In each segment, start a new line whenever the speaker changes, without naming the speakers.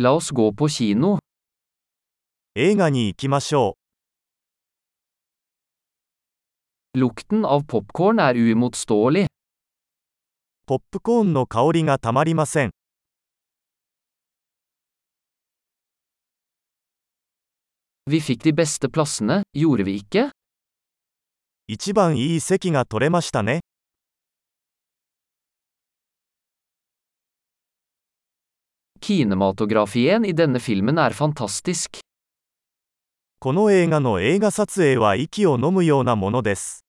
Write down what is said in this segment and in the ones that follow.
La oss gå på kino.
映画に行きましょ
Lukten av popkorn er uimotståelig.
う。ポップコーンの香りがたまりません。
Vi fikk de beste plassene, gjorde vi ikke?
一番いい席が取れましたね。
Kinematografien i denne filmen er fantastisk.
この映画の映画撮影は息を飲むようなものです。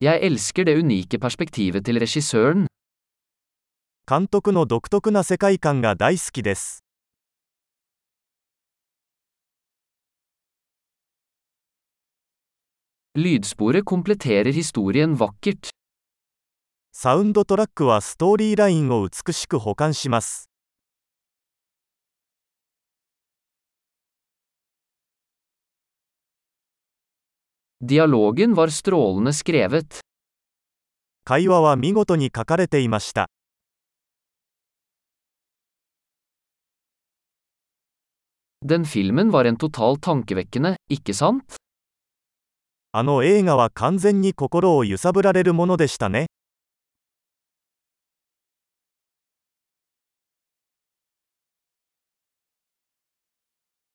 Jeg elsker det unike perspektivet til regissøren.
監督の独特な世界観が大好きです。
Lydsporet kompletterer historien vakkert.
サウンドトラックはストーリーラインを美しく保管します。
Dialogen var strålende skrevet.
会話は見事に書かれていました。
Den filmen var en total tankevekkende, ikke sant?
あの映画は完全に心を揺さぶられるものでしたね。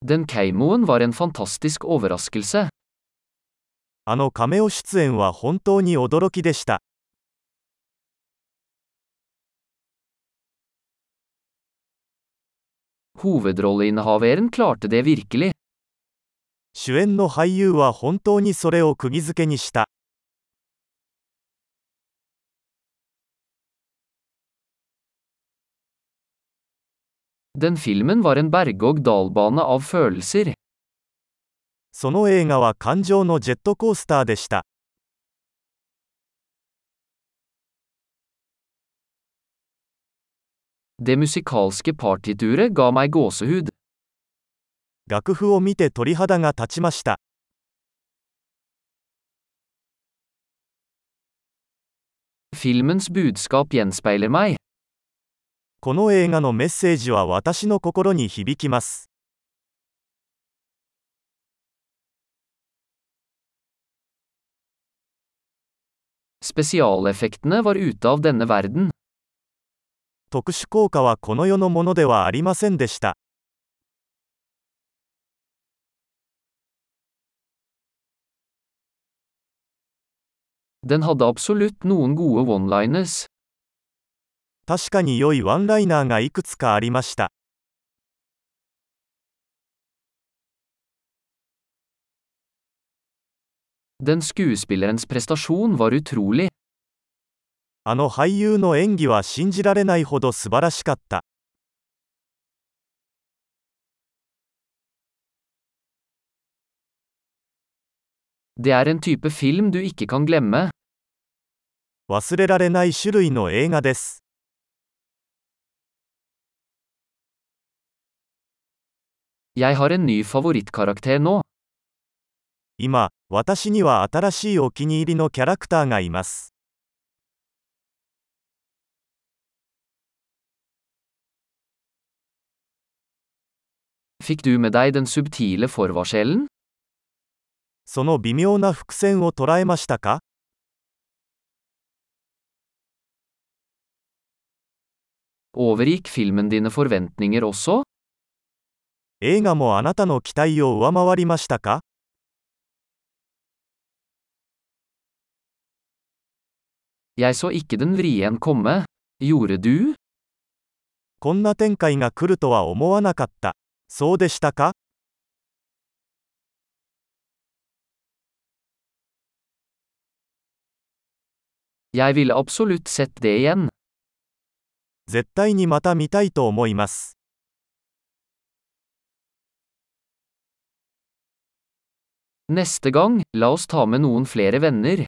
Den keimoen var en fantastisk overraskelse.
あのカメオ出演は本当に驚きでした。
Hovedrolleinnehaveren klarte det virkelig.
主演の俳優は本当にそれを釘付けにした。その映画は感情のジェットコースターでした。
Det musikalske partituret ga meg gåsehud.
楽譜を見て鳥肌が立ちましたこの映画のメッセージは私の心に響きます。特殊効果はこの世のものではありませんでした。
Den hadde absolutt noen gode one-liners.
確かに良いワンライナーがいくつかありました。
Den skuespillerens prestasjon var utrolig.
あの俳優の演技は信じられないほど素晴らしかった。忘れられない種類の映画です。今、私には新しいお気に入りのキャラクターがいます。
Fikk du med deg den subtile?
その微妙な伏線を捉えましたか?映画もあなたの期待を上回りましたか?こんな展開が来るとは思わなかった。そうでしたか
Jeg ville absolutt sett det igjen.
絶対にまた見たいと思います。
Neste gang, la oss ta med noen flere venner.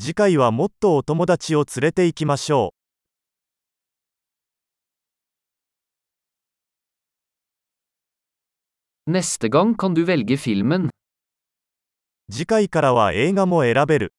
次回はもっとお友達を連れて行きましょう。
Neste gang kan du velge filmen.
次回からは映画も選べる。